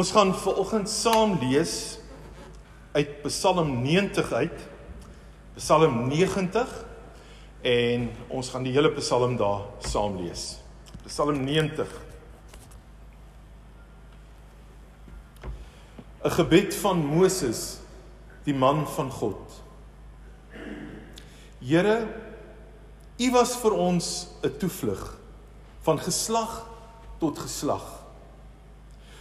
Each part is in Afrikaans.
Ons gaan vanoggend saam lees uit Psalm 90 uit. Psalm 90 en ons gaan die hele Psalm daar saam lees. Psalm 90. 'n Gebed van Moses, die man van God. Here, U was vir ons 'n toevlug van geslag tot geslag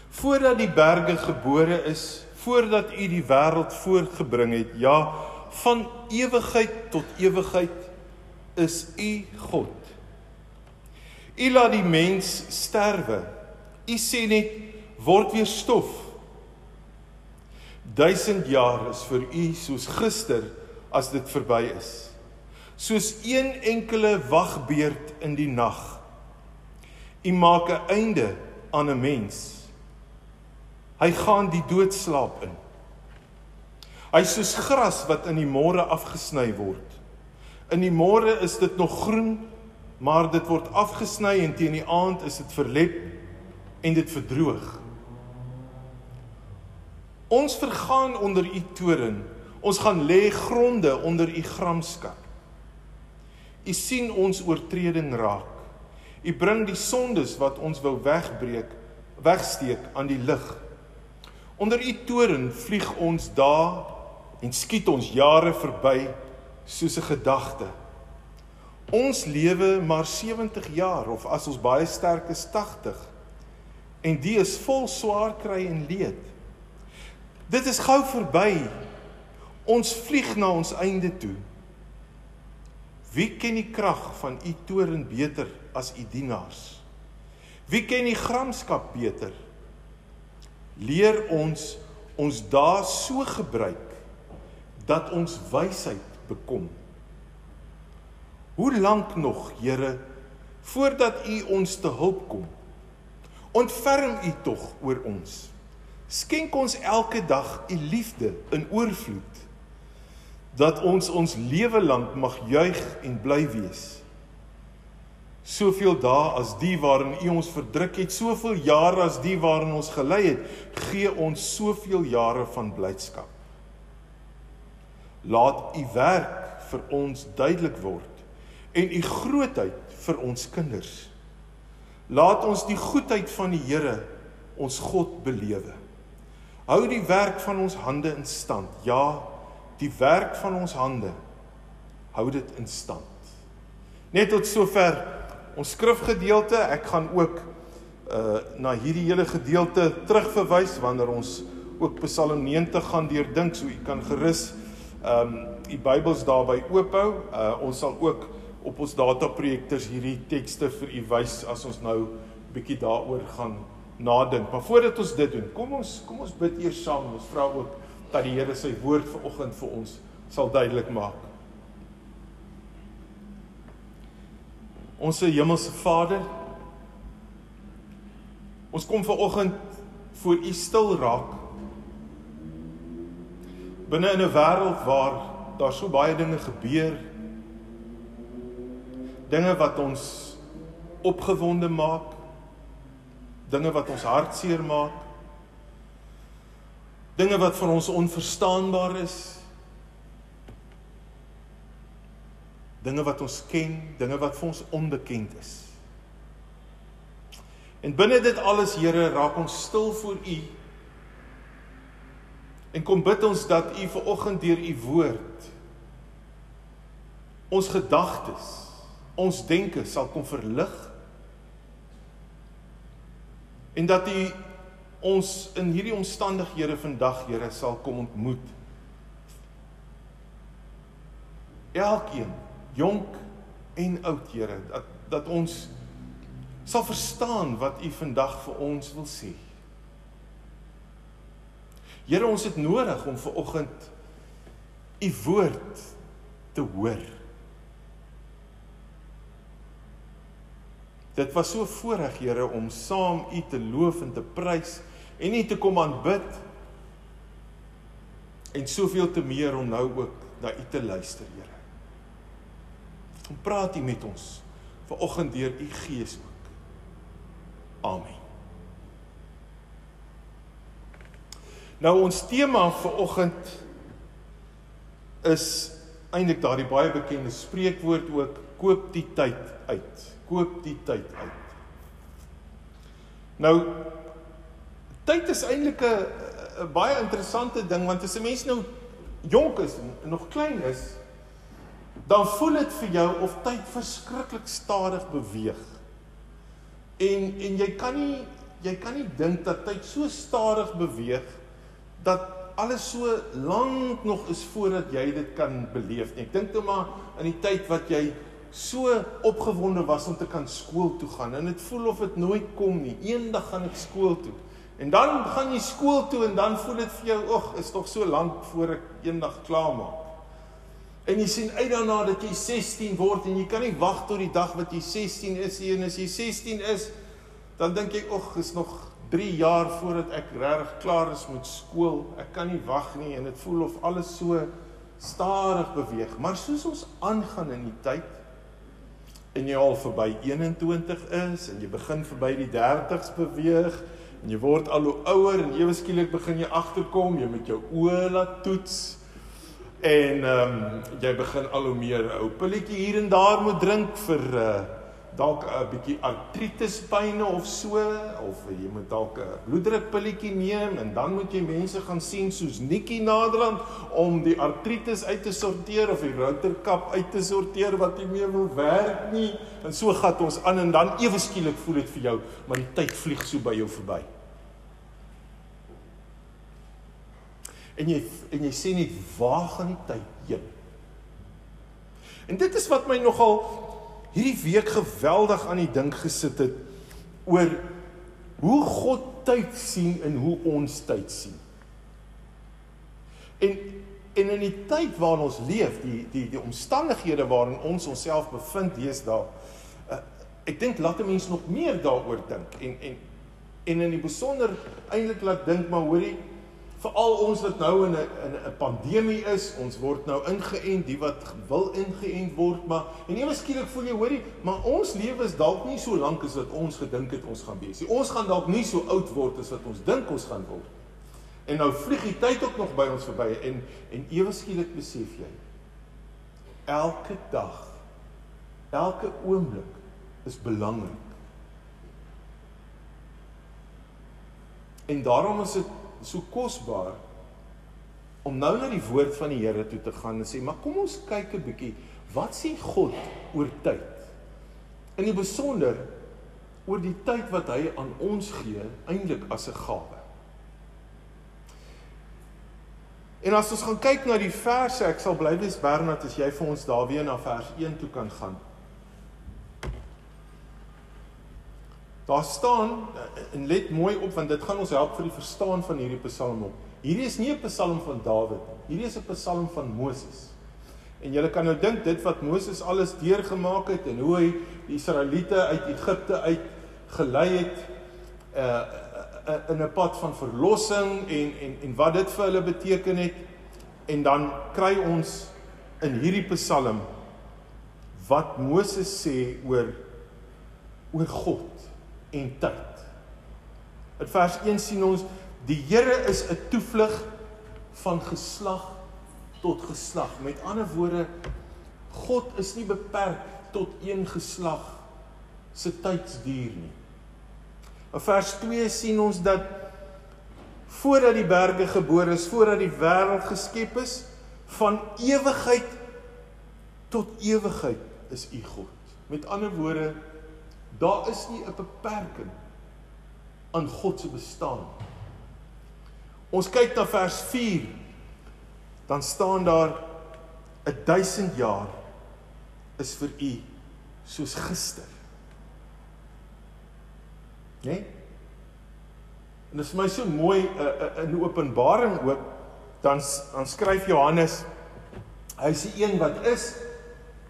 voordat die berge gebore is, voordat U die wêreld voorgebring het. Ja, van ewigheid tot ewigheid is U God. U laat die mens sterwe. U sê net word weer stof. Duisend jaar is vir U soos gister as dit verby is. Soos een enkele wagbeerd in die nag. U maak 'n einde aan 'n mens. Hy gaan die dood slaap in. Hy soos gras wat in die môre afgesny word. In die môre is dit nog groen, maar dit word afgesny en teen die aand is dit verlep en dit verdroog. Ons vergaan onder u toren. Ons gaan lê gronde onder u gramskap. U sien ons oortreding raak. U bring die sondes wat ons wou wegbreek, wegsteek aan die lig. Onder u toren vlieg ons dae en skiet ons jare verby soos 'n gedagte. Ons lewe maar 70 jaar of as ons baie sterk is 80. En die is vol swaar kry en leed. Dit is gou verby. Ons vlieg na ons einde toe. Wie ken die krag van u toren beter as u dienaars? Wie ken die gramskap beter? Leer ons ons dae so gebruik dat ons wysheid bekom. Hoe lank nog, Here, voordat U ons te hulp kom? Ontferm U tog oor ons. Skenk ons elke dag U liefde in oorvloed dat ons ons lewe lank mag juig en bly wees soveel dae as die waarin U ons verdruk het, soveel jare as die waarin ons gelei het, gee ons soveel jare van blydskap. Laat U werk vir ons duidelik word en U grootheid vir ons kinders. Laat ons die goedheid van die Here ons God belewe. Hou die werk van ons hande in stand. Ja, die werk van ons hande hou dit in stand. Net tot sover ons skrifgedeelte. Ek gaan ook uh na hierdie hele gedeelte terugverwys wanneer ons ook Psalm 90 gaan deurdink, so u kan gerus um u Bybels daarby oophou. Uh ons sal ook op ons dataprojektors hierdie tekste vir u wys as ons nou bietjie daaroor gaan nadink. Maar voordat ons dit doen, kom ons kom ons bid eers saam. Ons vra ook dat die Here sy woord vanoggend vir ons sal duidelik maak. Ons hemelse Vader, ons kom ver oggend voor U stil raak. Binne in 'n wêreld waar daar so baie dinge gebeur, dinge wat ons opgewonde maak, dinge wat ons hartseer maak, dinge wat vir ons onverstaanbaar is. Dinge wat ons ken, dinge wat vir ons onbekend is. En binne dit alles, Here, raak ons stil voor U. En kom bid ons dat U ver oggend deur U woord ons gedagtes, ons denke sal kom verlig. En dat U ons in hierdie omstandighede vandag, Here, sal kom ontmoet. Elkeen jonk en oud, Here, dat dat ons sal verstaan wat U vandag vir ons wil sê. Here, ons het nodig om ver oggend U woord te hoor. Dit was so voorreg, Here, om saam U te loof en te prys en U te kom aanbid. En soveel te meer om nou ook na U te luister, Here. Kom praat U met ons ver oggend deur U Gees ook. Amen. Nou ons tema vir oggend is eintlik daardie baie bekende spreekwoord ook koop die tyd uit. Koop die tyd uit. Nou tyd is eintlik 'n baie interessante ding want as 'n mens nou jonk is en nog klein is, dan voel dit vir jou of tyd verskriklik stadig beweeg. En en jy kan nie jy kan nie dink dat tyd so stadig beweeg dat alles so lank nog is voordat jy dit kan beleef nie. Ek dink toe maar in die tyd wat jy so opgewonde was om te kan skool toe gaan en dit voel of dit nooit kom nie. Eendag gaan ek skool toe. En dan gaan jy skool toe en dan voel dit vir jou, "Ag, is tog so lank voor ek eendag klaar maak." En jy sien uit daarna dat jy 16 word en jy kan nie wag tot die dag wat jy 16 is nie en as jy 16 is, dan dink jy, "Ag, is nog 3 jaar voordat ek regtig klaar is met skool. Ek kan nie wag nie en dit voel of alles so stadig beweeg. Maar soos ons aangaan in die tyd en jy al verby 21 is en jy begin verby die 30s beweeg en jy word al hoe ouer en ewe skielik begin jy agterkom jy met jou oë laat toets en ehm um, jy begin al hoe meer ou pilletjie hier en daar moet drink vir uh dalk 'n bietjie artritis pynne of so of jy moet dalk 'n bloeddrukpilletjie neem en dan moet jy mense gaan sien soos Nikki Naderland om die artritis uit te sorteer of die routerkap uit te sorteer wat nie meer wil werk nie en so gaan ons aan en dan ewe skielik voel dit vir jou maar die tyd vlieg so by jou verby. En jy en jy sê net waar gaan die tyd heen? En dit is wat my nogal hierdie week geweldig aan die dink gesit het oor hoe God tyd sien en hoe ons tyd sien. En en in die tyd waarin ons leef, die die die omstandighede waarin ons onsself bevind deesdae, uh, ek dink laat 'n mens nog meer daaroor dink en en en in die besonder eintlik laat dink maar hoorie Veral ons wat nou in 'n in 'n pandemie is, ons word nou ingeënt, die wat wil ingeënt word, maar en ewe skielik voel jy, hoorie, maar ons lewe is dalk nie so lank as wat ons gedink het ons gaan wees nie. Ons gaan dalk nie so oud word as wat ons dink ons gaan word. En nou vlieg die tyd ook nog by ons verby en en ewe skielik besef jy elke dag elke oomblik is belangrik. En daarom is dit so kosbaar om nou na die woord van die Here toe te gaan en sê, maar kom ons kyk 'n bietjie, wat sê God oor tyd? In die besonder oor die tyd wat hy aan ons gee, eintlik as 'n gawe. En as ons gaan kyk na die verse, ek sal bly wees Bernard as jy vir ons daar weer na vers 1 toe kan gaan. Daar staan en let mooi op want dit gaan ons help vir die verstaan van hierdie Psalm op. Hierdie is nie 'n Psalm van Dawid nie. Hierdie is 'n Psalm van Moses. En julle kan nou dink dit wat Moses alles deurgemaak het en hoe hy die Israeliete uit Egipte uit gelei het uh in 'n pad van verlossing en en en wat dit vir hulle beteken het en dan kry ons in hierdie Psalm wat Moses sê oor oor God en tyd. In vers 1 sien ons die Here is 'n toevlug van geslag tot geslag. Met ander woorde God is nie beperk tot een geslag se tydsduur nie. In vers 2 sien ons dat voordat die berge gebore is, voordat die wêreld geskep is, van ewigheid tot ewigheid is U God. Met ander woorde Daar is nie 'n beperking aan God se bestaan. Ons kyk na vers 4. Dan staan daar 'n 1000 jaar is vir u soos gister. Né? Nee? En dit is vir my so mooi 'n uh, 'n uh, openbaring ook dan dan skryf Johannes hy is die een wat is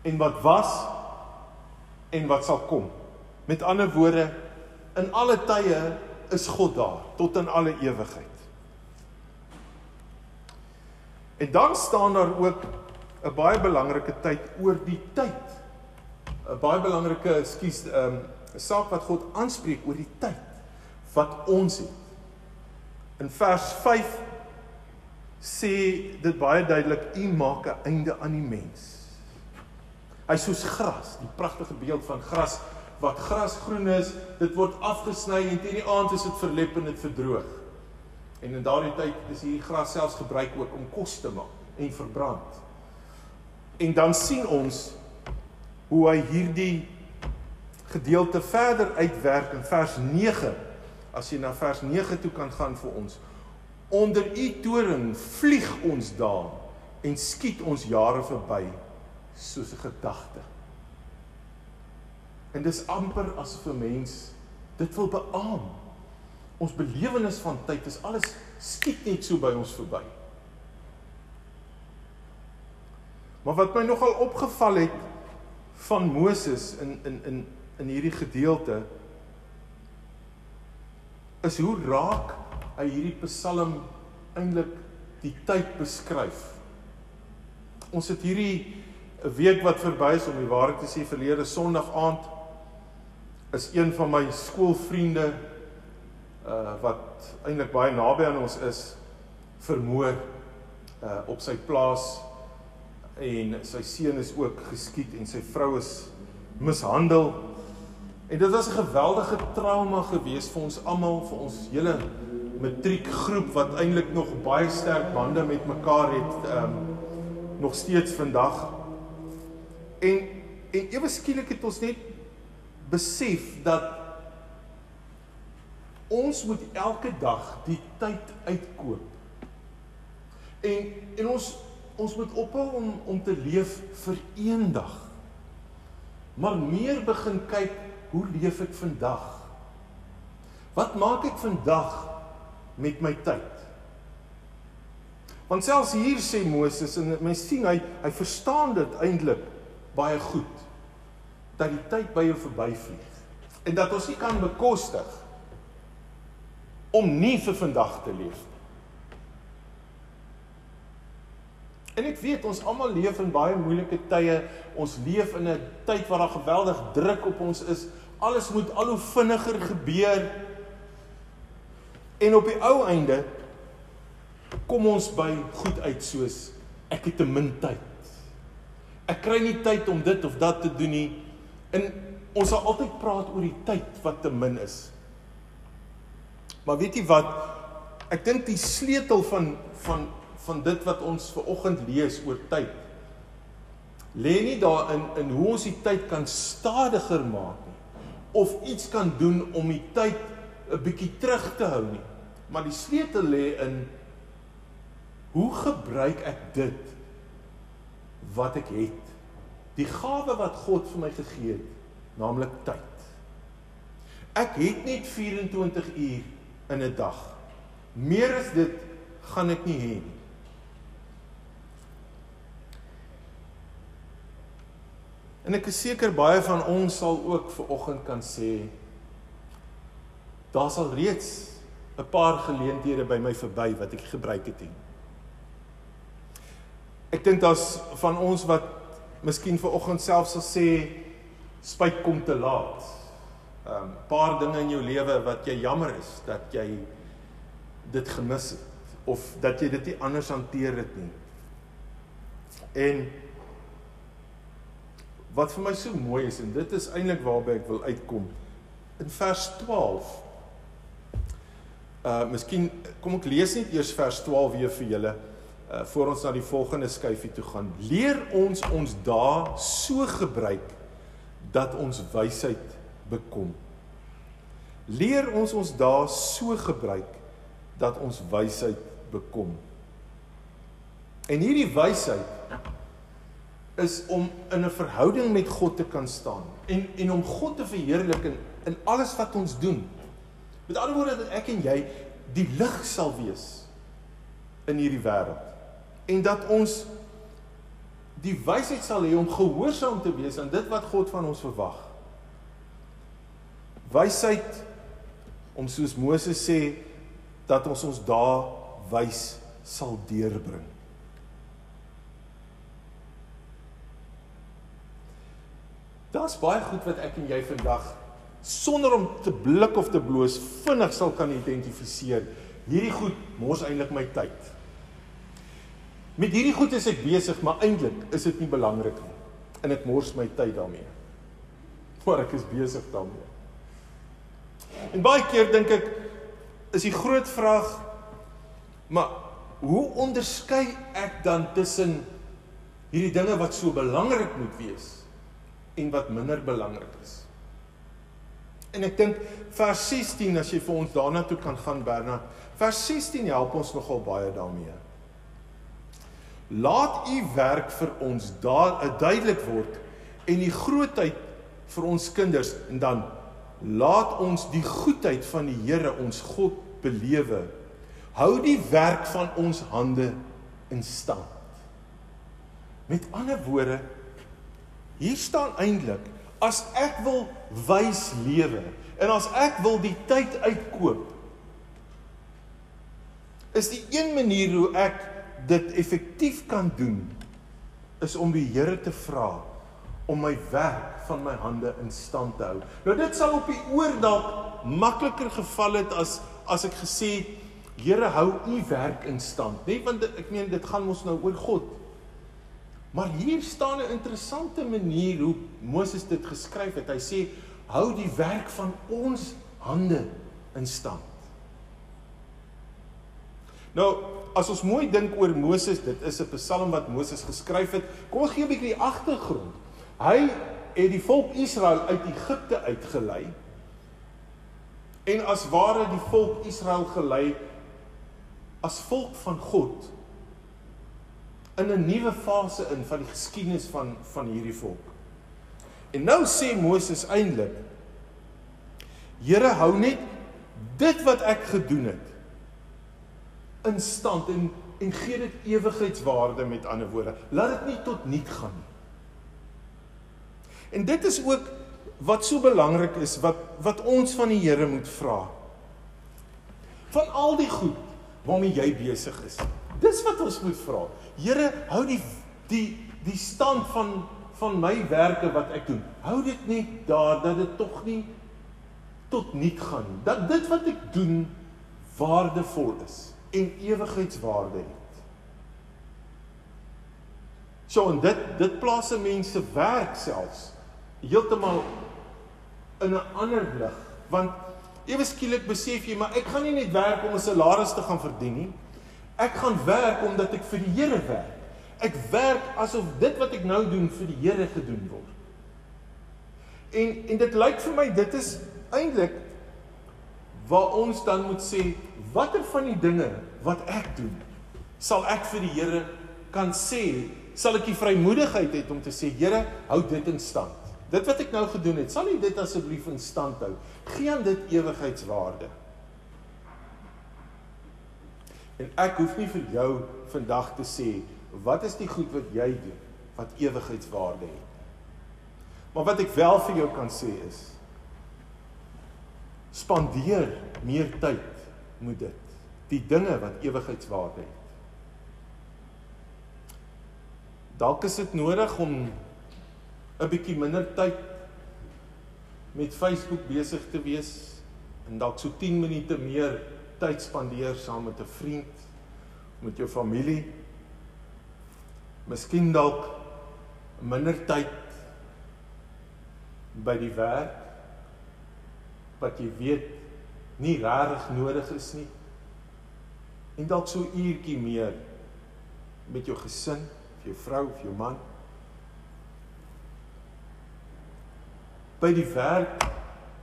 en wat was en wat sal kom. Met ander woorde, in alle tye is God daar tot in alle ewigheid. En dan staan daar ook 'n baie belangrike tyd oor die tyd. 'n Baie belangrike, ekskuus, 'n um, saak wat God aanspreek oor die tyd wat ons het. In vers 5 sê dit baie duidelik, U maak 'n einde aan die mens. Hy's soos gras, die pragtige beeld van gras wat grasgroen is, dit word afgesny en teen die aand is dit verlep en dit verdroog. En in daardie tyd is hierdie gras selfs gebruik ook om kos te maak en verbrand. En dan sien ons hoe hy hierdie gedeelte verder uitwerk in vers 9. As jy na vers 9 toe kan gaan vir ons. Onder u toring vlieg ons daar en skiet ons jare verby soos 'n gedagte. En dis amper asof 'n mens dit wil beamoen. Ons belewenis van tyd is alles skiet net so by ons verby. Maar wat my nogal opgeval het van Moses in in in in hierdie gedeelte is hoe raak hy hierdie Psalm eintlik die tyd beskryf. Ons het hierdie 'n week wat verby is om die waarheid te sê verlede Sondag aand is een van my skoolvriende uh wat eintlik baie naby aan ons is vermoor uh op sy plaas en sy seun is ook geskiet en sy vrou is mishandel. En dit was 'n geweldige trauma gewees vir ons almal, vir ons hele matriekgroep wat eintlik nog baie sterk bande met mekaar het, ehm um, nog steeds vandag. En en ewe skielik het ons net besef dat ons moet elke dag die tyd uitkoop. En en ons ons moet ophou om om te leef vir eendag. Maar meer begin kyk, hoe leef ek vandag? Wat maak ek vandag met my tyd? Want selfs hier sê Moses en mens sien hy hy verstaan dit eintlik baie goed dat die tyd by jou verbyvlieg en dat ons nie kan bekostig om nie vir vandag te leef En ek weet ons almal leef in baie moeilike tye. Ons leef in 'n tyd waar daar geweldig druk op ons is. Alles moet al hoe vinniger gebeur. En op die ou einde kom ons by goed uit soos ek het te min tyd. Ek kry nie tyd om dit of dat te doen nie. En ons sal altyd praat oor die tyd wat te min is. Maar weet jy wat? Ek dink die sleutel van van van dit wat ons ver oggend lees oor tyd lê nie daarin in hoe ons die tyd kan stadiger maak nie of iets kan doen om die tyd 'n bietjie terug te hou nie maar die sleutel lê in hoe gebruik ek dit wat ek het die gawe wat God vir my gegee het naamlik tyd. Ek het net 24 uur in 'n dag. Meer as dit gaan ek nie hê nie. En ek is seker baie van ons sal ook ver oggend kan sê daar sal reeds 'n paar geleenthede by my verby wat ek gebruik het nie. Ek dink daar's van ons wat miskien ver oggend self sal sê spyt kom te laat. 'n um, paar dinge in jou lewe wat jy jammer is dat jy dit gemis het of dat jy dit nie anders hanteer het nie. En wat vir my so mooi is en dit is eintlik waarby ek wil uitkom in vers 12. Uh miskien kom ek lees net eers vers 12 weer vir julle uh voor ons na die volgende skyfie toe gaan. Leer ons ons dae so gebruik dat ons wysheid bekom. Leer ons ons dae so gebruik dat ons wysheid bekom. En hierdie wysheid is om in 'n verhouding met God te kan staan en en om God te verheerlik in in alles wat ons doen. Met ander woorde dat ek en jy die lig sal wees in hierdie wêreld en dat ons die wysheid sal hê om gehoorsaam te wees aan dit wat God van ons verwag. Wysheid om soos Moses sê dat ons ons dae wys sal deurbring. Daar's baie goed wat ek en jy vandag sonder om te blik of te bloos vinnig sal kan identifiseer. Hierdie goed mors eintlik my tyd. Met hierdie goed is ek besig, maar eintlik is dit nie belangrik nie. En ek mors my tyd daarmee. Maar ek is besig daarmee. En baie keer dink ek is die groot vraag maar hoe onderskei ek dan tussen hierdie dinge wat so belangrik moet wees en wat minder belangrik is? En ek dink vers 16 as jy vir ons daarna toe kan gaan Bernard, vers 16 help ons nogal baie daarmee. Laat u werk vir ons daar 'n duidelik word en die grootheid vir ons kinders en dan laat ons die goedheid van die Here ons God belewe. Hou die werk van ons hande in stand. Met ander woorde, hier staan eintlik as ek wil wys lewe en as ek wil die tyd uitkoop is die een manier hoe ek dit effektief kan doen is om die Here te vra om my werk van my hande in stand te hou. Nou dit sal op die oor dalk makliker geval het as as ek gesê Here hou u werk in stand, nê? Nee, want ek meen dit gaan mos nou oor God. Maar hier staan 'n interessante manier hoe Moses dit geskryf het. Hy sê hou die werk van ons hande in stand. Nou, as ons mooi dink oor Moses, dit is 'n Psalm wat Moses geskryf het. Kom ons gee 'n bietjie die agtergrond. Hy het die volk Israel uit Egipte uitgelei. En as ware die volk Israel gelei as volk van God in 'n nuwe fase in van die geskiedenis van van hierdie volk. En nou sê Moses eintlik Here hou net dit wat ek gedoen het in stand en en gee dit ewigheidswaarde met ander woorde. Laat dit nie tot niet gaan nie. En dit is ook wat so belangrik is wat wat ons van die Here moet vra. Van al die goed waarmee jy besig is. Dis wat ons moet vra. Here, hou die die die stand van van my werke wat ek doen. Hou dit net daar dat dit tog nie tot niet gaan nie. Dat dit wat ek doen waardevol is en ewigheidswaarde het. So en dit dit plaas 'n mens se werk selfs heeltemal in 'n ander lig want ewe skielik besef jy maar ek gaan nie net werk om 'n salaris te gaan verdien nie. Ek gaan werk omdat ek vir die Here werk. Ek werk asof dit wat ek nou doen vir die Here gedoen word. En en dit lyk vir my dit is eintlik waar ons dan moet sê watter van die dinge wat ek doen sal ek vir die Here kan sê sal ek die vrymoedigheid hê om te sê Here hou dit in stand. Dit wat ek nou gedoen het, sal U dit asseblief in stand hou. Gee aan dit ewigheidswaarde. En ek hoef nie vir jou vandag te sê wat is die goed wat jy doen wat ewigheidswaarde het. Maar wat ek wel vir jou kan sê is spandeer meer tyd met dit. Die dinge wat ewigheidswaarde het. Dalk is dit nodig om 'n bietjie minder tyd met Facebook besig te wees en dalk so 10 minute meer tyd spandeer saam met 'n vriend, met jou familie. Miskien dalk minder tyd by die werk wat jy weet nie regtig nodig is nie. En dalk so uurtjie meer met jou gesin, of jou vrou of jou man. By die werk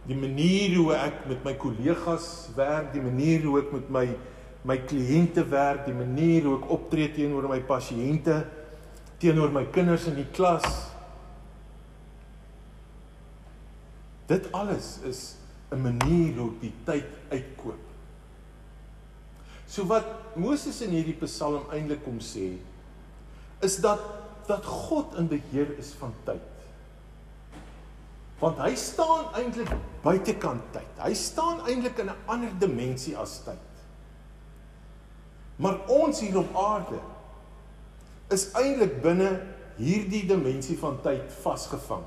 die manier hoe ek met my kollegas werk, die manier hoe ek met my my kliënte werk, die manier hoe ek optree teenoor my pasiënte, teenoor my kinders in die klas. Dit alles is 'n manier hoe die tyd uitkoop. So wat Moses in hierdie Psalm eintlik kom sê, is dat dat God in beheer is van tyd want hy staan eintlik buitekant tyd. Hy staan eintlik in 'n ander dimensie as tyd. Maar ons hier op aarde is eintlik binne hierdie dimensie van tyd vasgevang.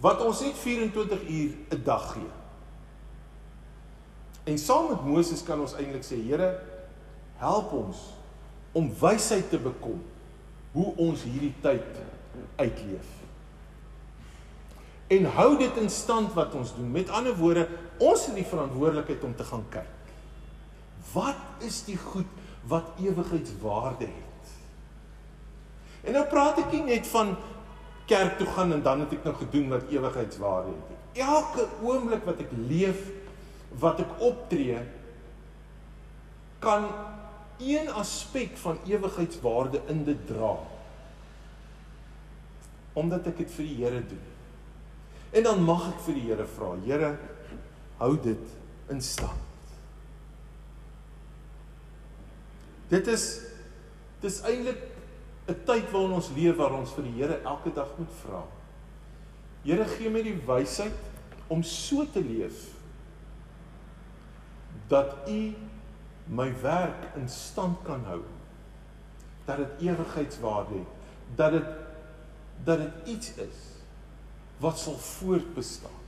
Wat ons net 24 uur 'n dag gee. En saam met Moses kan ons eintlik sê, Here, help ons om wysheid te bekom hoe ons hierdie tyd uitleef. En hou dit in stand wat ons doen. Met ander woorde, ons het die verantwoordelikheid om te gaan kyk. Wat is die goed wat ewigheidswaarde het? En nou praat ek nie net van kerk toe gaan en dan het ek nou gedoen wat ewigheidswaarde het. Elke oomblik wat ek leef, wat ek optree, kan een aspek van ewigheidswaarde in dit dra. Omdat ek dit vir die Here doen. En dan mag ek vir die Here vra, Here, hou dit in stand. Dit is dis eintlik 'n tyd waarin ons leef waar ons vir die Here elke dag moet vra. Here gee my die wysheid om so te leef dat U my werk in stand kan hou. Dat dit ewigheidswaarde het, dat dit dat dit iets is wat sal voortbestaan.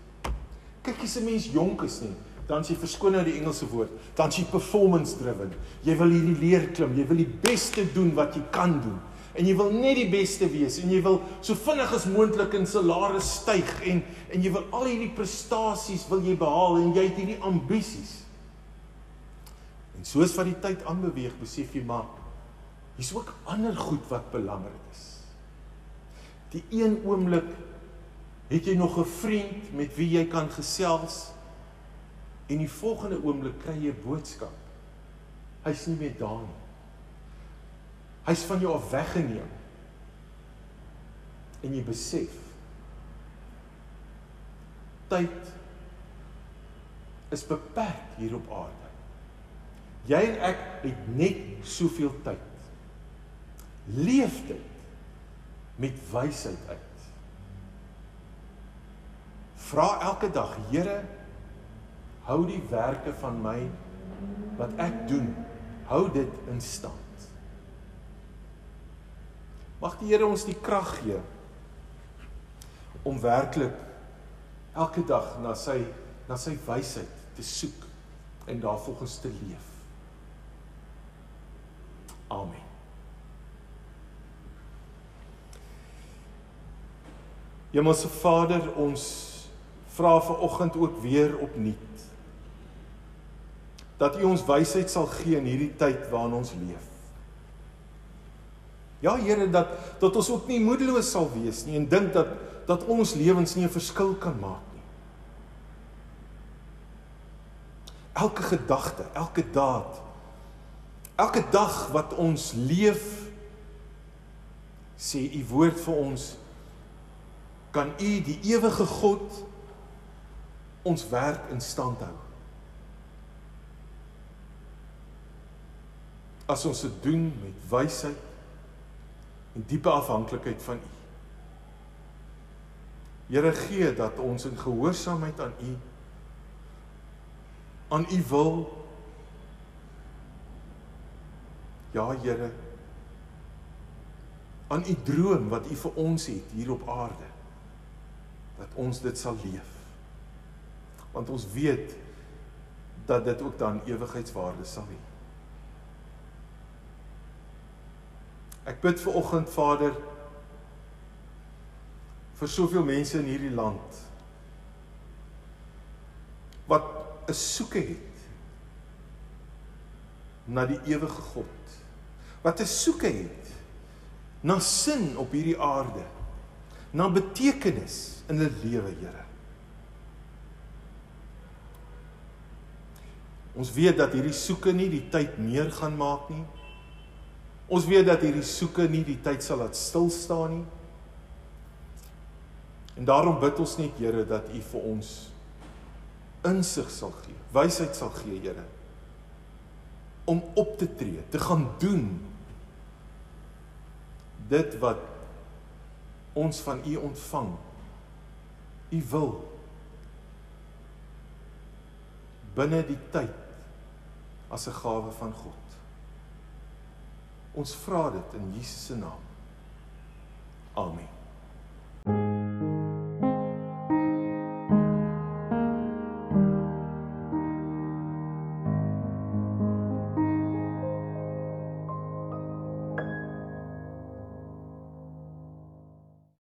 Kyk as 'n mens jonk is nie, dan as jy verskoon nou die Engelse woord, dan as jy performance driven. Jy wil hierdie leer klim, jy wil die beste doen wat jy kan doen en jy wil net die beste wees en jy wil so vinnig as moontlik in salaris styg en en jy wil al hierdie prestasies wil jy behaal en jy het hierdie ambisies. En soos wat die tyd aanbeweeg, besef jy maar hier's ook ander goed wat belangrik is. Die een oomblik het jy nog 'n vriend met wie jy kan gesels en die volgende oomblik kry jy 'n boodskap. Hy's nie meer daar nie. Hy's van jou af weggeneem. En jy besef tyd is beperk hier op aarde. Jy en ek het net soveel tyd. Leef dit met wysheid uit. Vra elke dag, Here, hou die werke van my wat ek doen, hou dit in stand. Mag die Here ons die krag gee om werklik elke dag na sy na sy wysheid te soek en daarvolgens te leef. Amen. Hemelse Vader, ons vra ver oggend ook weer opnuut dat U ons wysheid sal gee in hierdie tyd waarin ons leef. Ja Here dat dat ons ook nie moedeloos sal wees nie en dink dat dat ons lewens nie 'n verskil kan maak nie. Elke gedagte, elke daad Elke dag wat ons leef sê u woord vir ons kan u die ewige God ons werk in stand hou. As ons dit doen met wysheid en diepe afhanklikheid van u. Here gee dat ons in gehoorsaamheid aan u aan u wil Ja Here. Aan u droom wat u vir ons het hier op aarde. Dat ons dit sal leef. Want ons weet dat dit ook dan ewigheidswaarde sal hê. Ek bid vir oggend Vader vir soveel mense in hierdie land wat 'n soeke het na die ewige God wat 'n soeke het na sin op hierdie aarde, na betekenis in hulle lewe, Here. Ons weet dat hierdie soeke nie die tyd meer gaan maak nie. Ons weet dat hierdie soeke nie die tyd sal laat stil staan nie. En daarom bid ons net Here dat U vir ons insig sal gee, wysheid sal gee, Here, om op te tree, te gaan doen dit wat ons van u ontvang u wil binne die tyd as 'n gawe van God. Ons vra dit in Jesus se naam. Amen